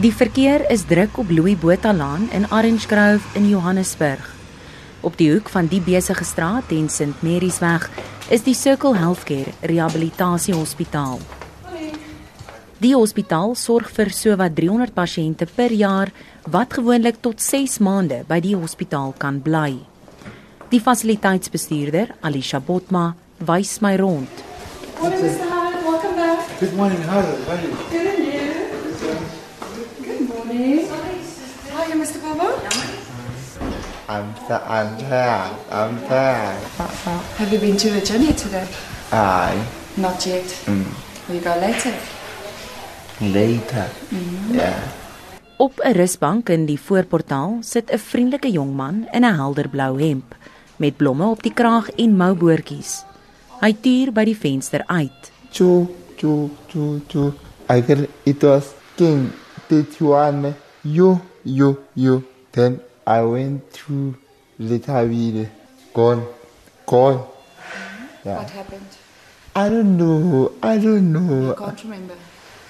Die verkeer is druk op Louis Botha Laan in Orange Grove in Johannesburg. Op die hoek van die besige straat en St Mary's weg is die Circle Healthcare Rehabilitasie Hospitaal. Die hospitaal sorg vir sowat 300 pasiënte per jaar wat gewoonlik tot 6 maande by die hospitaal kan bly. Die fasiliteitsbestuurder, Alisha Botma, wys my rond. Morning, Mr. Howard. Welcome back. Good morning, Harold. How are you? Good and you? Good morning. How are Bobo? I'm th- I'm tired. I'm tired. Have you been to the gym yet today? Aye. Not yet. Mm. Will you go later? Later. Yeah. Op 'n rusbank in die voorportaal sit 'n vriendelike jong man in 'n helderblou hemp met blomme op die kraag en mouboortjies. Hy tuur by die venster uit. Choo, choo, choo. I get it was King Tetuane. You, you, you. Then I went to Litavide. Gone. Gone. Yeah. What happened? I don't know. I don't know. I can't remember.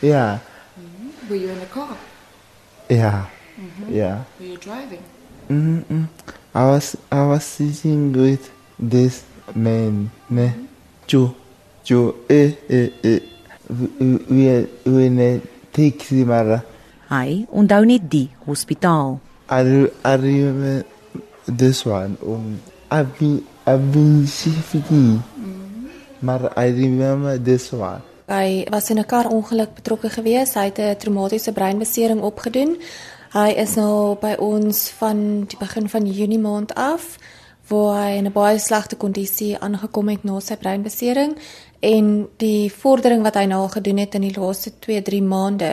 Yeah. Were you in the car? Yeah. Yeah. Were you driving? Mm-mm. I was I was sitting with this man, ne, Joe, Joe, eh, eh, eh. We we we in a taxi mara. Hy onthou net die hospitaal. I re- I remember this one. Um, I've been I've been shifting, but I remember this one. Hy was in 'n karongeluk betrokke gewees. Hy het 'n traumatiese breinbesering opgedoen. Hy is nou by ons van die begin van Junie maand af waar hy in 'n baie slegte kondisie aangekom het na sy breinbesering en die vordering wat hy nou al gedoen het in die laaste 2-3 maande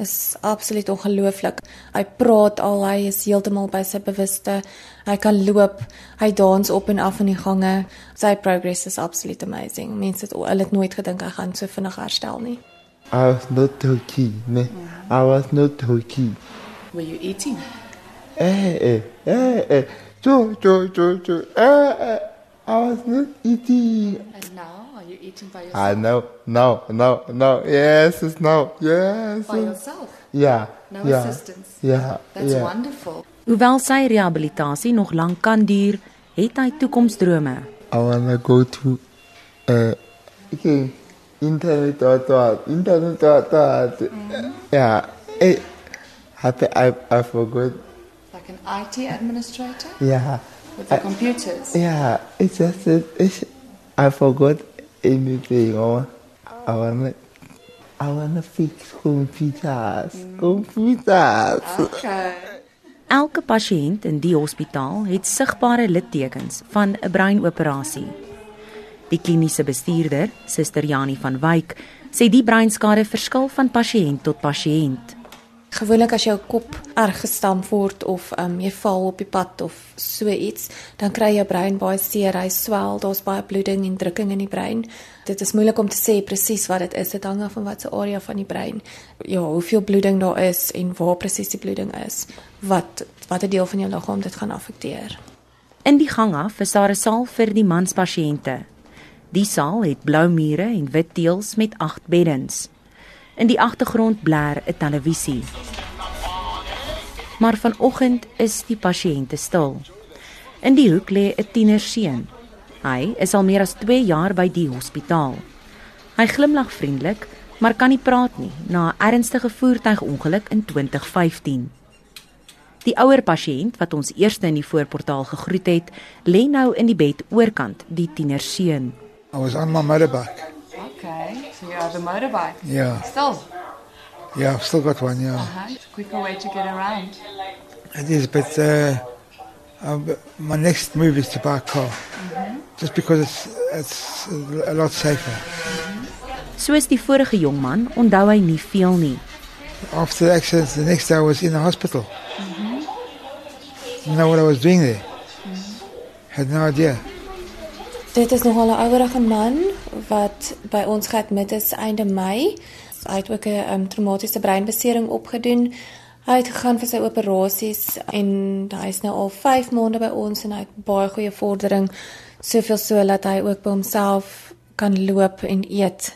is absoluut ongelooflik. Hy praat al, hy is heeltemal by sy bewuste. Hy kan loop, hy dans op en af in die gange. Sy progress is absoluut amazing. Mense het hulle het nooit gedink hy gaan so vinnig herstel nie. I was not okay, ne. I was not okay. Were you eating? Eh, eh, eh, eh. Joe, Joe, Joe, Joe. Eh, eh. I was not eating. And now, are you eating by yourself? I know, no, no, no. Yes, it's no. Yes. by yourself? Yeah. No yeah. assistance? Yeah. That's yeah. wonderful. Hoewel sy rehabilitasie nog lank kan duur, het hy toekomsdrome. I wanna go to uh okay, internet or what? Internet or what? Yeah. Eh, happy I I forgot. Like an IT administrator Yeah. with the I- computers. Yeah. It's just that it's, I forgot anything. Oh, I wanna I wanna fix computers. Computers. Okay. Elke pasiënt in die hospitaal het sigbare littekens van 'n breinoperasie. Die kliniese bestuurder, Suster Janie van Wyk, sê die breinskade verskil van pasiënt tot pasiënt. Gewoonlik as jou kop erg gestamp word of um, jy val op die pad of so iets, dan kry jou brein baie seer, hy swel, daar's baie bloeding en drukking in die brein. Dit is moeilik om te sê presies wat dit is. Dit hang af van watter area van die brein. Ja, hoeveel bloeding daar is en waar presies die bloeding is, wat watter deel van jou liggaam dit gaan affekteer. In die gang af is daar 'n saal vir die manspasiënte. Die saal het blou mure en wit teëls met 8 beddens. In die agtergrond bler 'n televisie. Maar vanoggend is die pasiënte stil. In die hoek lê 'n tienerseun. Hy is al meer as 2 jaar by die hospitaal. Hy glimlag vriendelik, maar kan nie praat nie na 'n ernstige voertuigongeluk in 2015. Die ouer pasiënt wat ons eerste in die voorportaal gegroet het, lê nou in die bed oorkant die tienerseun. I was on my motorbike. So you have a motorbike. Yeah, Still. yeah, I've still got one. Yeah, Uh-huh. Quicker way to get around. it is, but uh, um, my next move is to buy a car, just because it's it's a lot safer. Soos die vorige jong man, onthou hy nie veel nie. After the accident, the next day I was in the hospital. Didn't know what I was doing there. Had no idea. Dit is nogal 'n ouerige man wat by ons geadmit is einde Mei. Hy het ook 'n um, traumatiese breinbesering opgedoen. Hy het gegaan vir sy operasies en hy is nou al 5 maande by ons en hy het baie goeie vordering. Soveel so dat hy ook by homself kan loop en eet.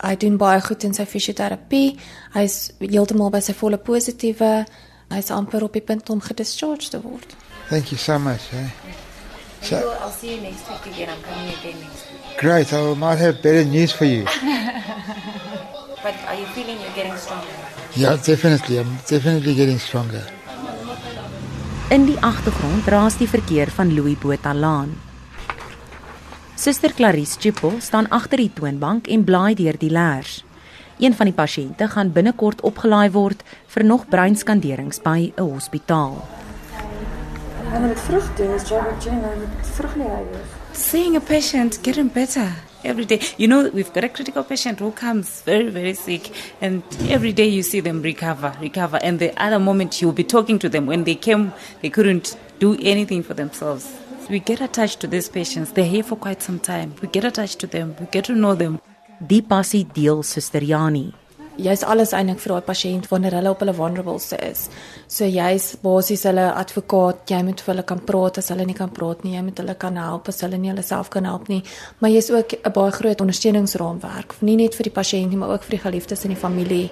Hy doen baie goed in sy fisioterapie. Hy's heeltemal by sy volle positiewe. Hy's amper op die punt om gedischarged te word. Thank you so much. Eh? So, I'll see you next week again. I'm coming again next week. Great. I might have better news for you. But are you feeling you're getting stronger? Yeah, definitely. I'm definitely getting stronger. In die agtergrond raas die verkeer van Louis Botha Laan. Suster Clarice Chippo staan agter die toonbank en blaai deur die leers. Een van die pasiënte gaan binnekort opgelaai word vir nog breinskanderings by 'n hospitaal. En met vrug doen is Java Jane met vrug lê Seeing a patient getting better every day. You know, we've got a critical patient who comes very, very sick, and every day you see them recover, recover. And the other moment you'll be talking to them. When they came, they couldn't do anything for themselves. We get attached to these patients. They're here for quite some time. We get attached to them. We get to know them. Die passie Jani. Jy's alles eintlik vir daai pasiënt wanneer hulle op hulle vulnerables is. So jy's basies hulle advokaat, jy moet vir hulle kan praat as hulle nie kan praat nie, jy moet hulle kan help as hulle nie hulle self kan help nie, maar jy's ook 'n baie groot ondersteuningsraamwerk, nie net vir die pasiënt nie, maar ook vir die geliefdes en die familie.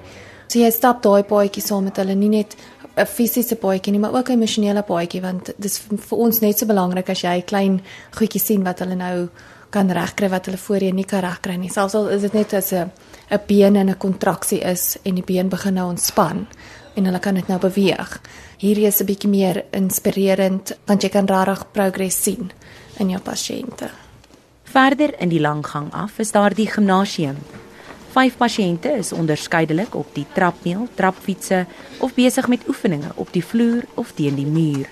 So jy stap daai paadjie saam met hulle, nie net 'n fisiese paadjie nie, maar ook 'n emosionele paadjie want dis vir ons net so belangrik as jy klein goedjies sien wat hulle nou kan regkry wat hulle voorheen nie kan regkry nie. Selfs al is dit net as 'n 'n been in 'n kontraksie is en die been begin nou ontspan en hulle kan dit nou beweeg. Hierdie is 'n bietjie meer inspirerend want jy kan regtig progress sien in jou pasiënte. Verder in die lang gang af is daar die gimnasium. Vyf pasiënte is onderskeidelik op die trapmeel, trapfietsse of besig met oefeninge op die vloer of teen die muur.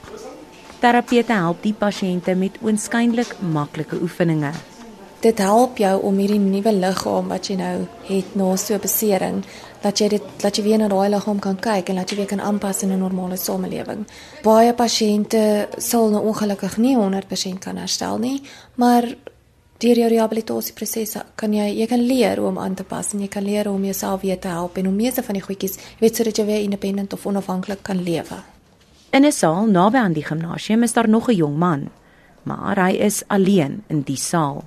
Terapeute help die pasiënte met oënskynlik maklike oefeninge. Dit help jou om hierdie nuwe liggaam wat jy nou het na so 'n besering, dat jy dit dat jy weer na daai liggaam kan kyk en dat jy weer kan aanpas in 'n normale samelewing. Baie pasiënte sal nou ongelukkig nie 100% kan herstel nie, maar deur jou rehabilitasieprosesse kan jy jy kan leer hoe om aan te pas en jy kan leer hoe om jouself weer te help en om meeste van die goedjies, jy weet sodat jy weer independent of onafhanklik kan lewe. In 'n saal naby aan die gimnasium is daar nog 'n jong man, maar hy is alleen in die saal.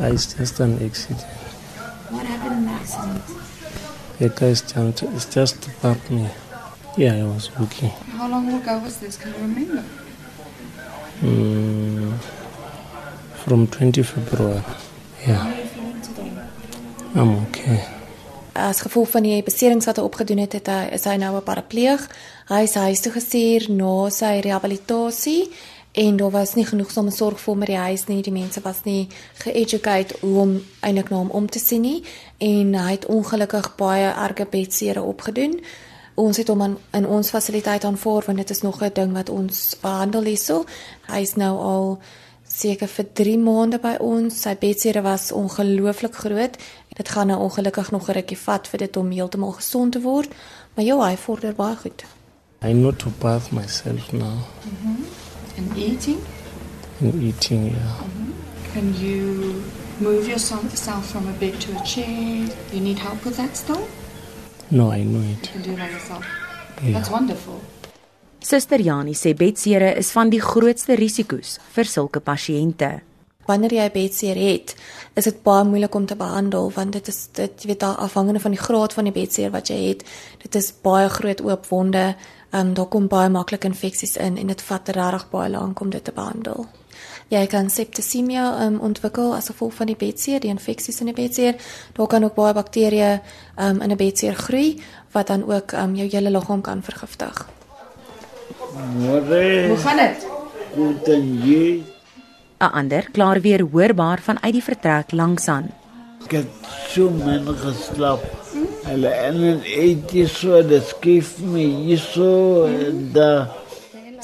It's just an accident. What happened in the accident? The guys jumped. It's just bumped me. Yeah, I was walking. How long ago was this? Can you remember? Mm, from 20 February. Yeah. I'm okay. As gevolg van die beserings wat hy opgedoen het, het hy is hy nou 'n parapleeg. Hy is huis toe gestuur na sy rehabilitasie en daar was nie genoegsame sorg vir hom by die huis nie. Die mense was nie ge-educate hoe om eintlik na hom om te sien nie en hy het ongelukkig baie erge bedsere opgedoen. Ons het hom aan, in ons fasiliteit aanvaar want dit is nog 'n ding wat ons behandel hierso. Hy is nou al seker vir 3 maande by ons. Sy bedsere was ongelooflik groot. Dit gaan nou ongelukkig nog 'n rukkie vat vir dit om heeltemal gesond te word, maar ja, hy vorder baie goed. I know to bath myself now And eating? and eating. Yeah. Can you move yourself from a bed to a chair? You need help with that still? No, I know it. You can do that yourself. Yeah. That's wonderful. Suster Jani sê bedsere is van die grootste risiko's vir sulke pasiënte. Wanneer jy 'n bedseer het, is dit baie moeilik om te behandel want dit is dit jy weet daar afhangende van die graad van die bedseer wat jy het. Dit is baie groot oop wonde. Ehm um, daar kom baie maklik infeksies in en dit vat regtig baie lank om dit te behandel. Jy kan septisemia um, ontwikkel as gevolg van die bedseer, die infeksies in die bedseer. Daar kan ook baie bakterieë um, in 'n bedseer groei wat dan ook um, jou hele liggaam kan vergiftig. Môre, Hoe gaan dit? goed en jy? 'n Ander klaar weer hoorbaar vanuit die vertrek langs aan. Ek het so min geslaap. Hulle en dit jy so, dit skief my hierso daar.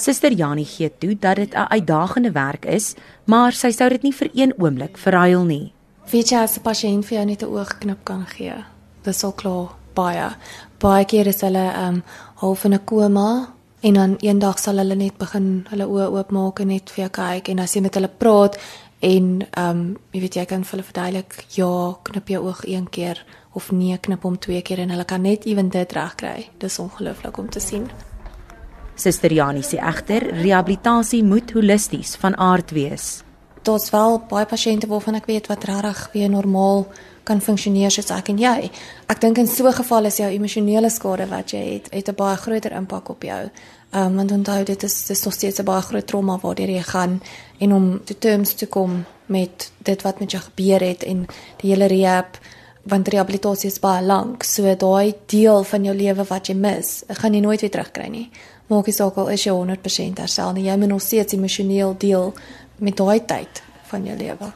Suster Jani gee toe dat dit 'n uitdagende werk is, maar sy sou dit nie vir een oomblik verruil nie. Weet jy as 'n pasiënt vir jou net 'n oogknip kan gee, dis al klaar baie. Baie keer is hulle um half in 'n koma en dan eendag sal hulle net begin hulle oë oopmaak en net vir jou kyk en as jy met hulle praat en um jy weet jy kan vir hulle verduidelik ja, knip jou oog een keer of nee, knip hom twee keer en hulle kan net ewen dit regkry. Dis ongelooflik om te sien. Suster Jani sê egter rehabilitasie moet holisties van aard wees. daar's wel baie pasiënte waarvan ek weet wat regtig weer normaal kan funksioneer soos ek en jy. Ek dink in so 'n geval is jou emosionele skade wat jy het, het 'n baie groter impak op jou. Ehm um, want onthou dit is dis nog steeds 'n baie groot trauma waardeur jy gaan en om te terms te kom met dit wat met jou gebeur het en die hele rehab want rehabilitasie is baie lank. So daai deel van jou lewe wat jy mis, gaan jy nooit weer terugkry nie. Maak nie saak al is jy 100% herstel nie, jy moet nog steeds emosioneel deel met daai tyd van jou lewe.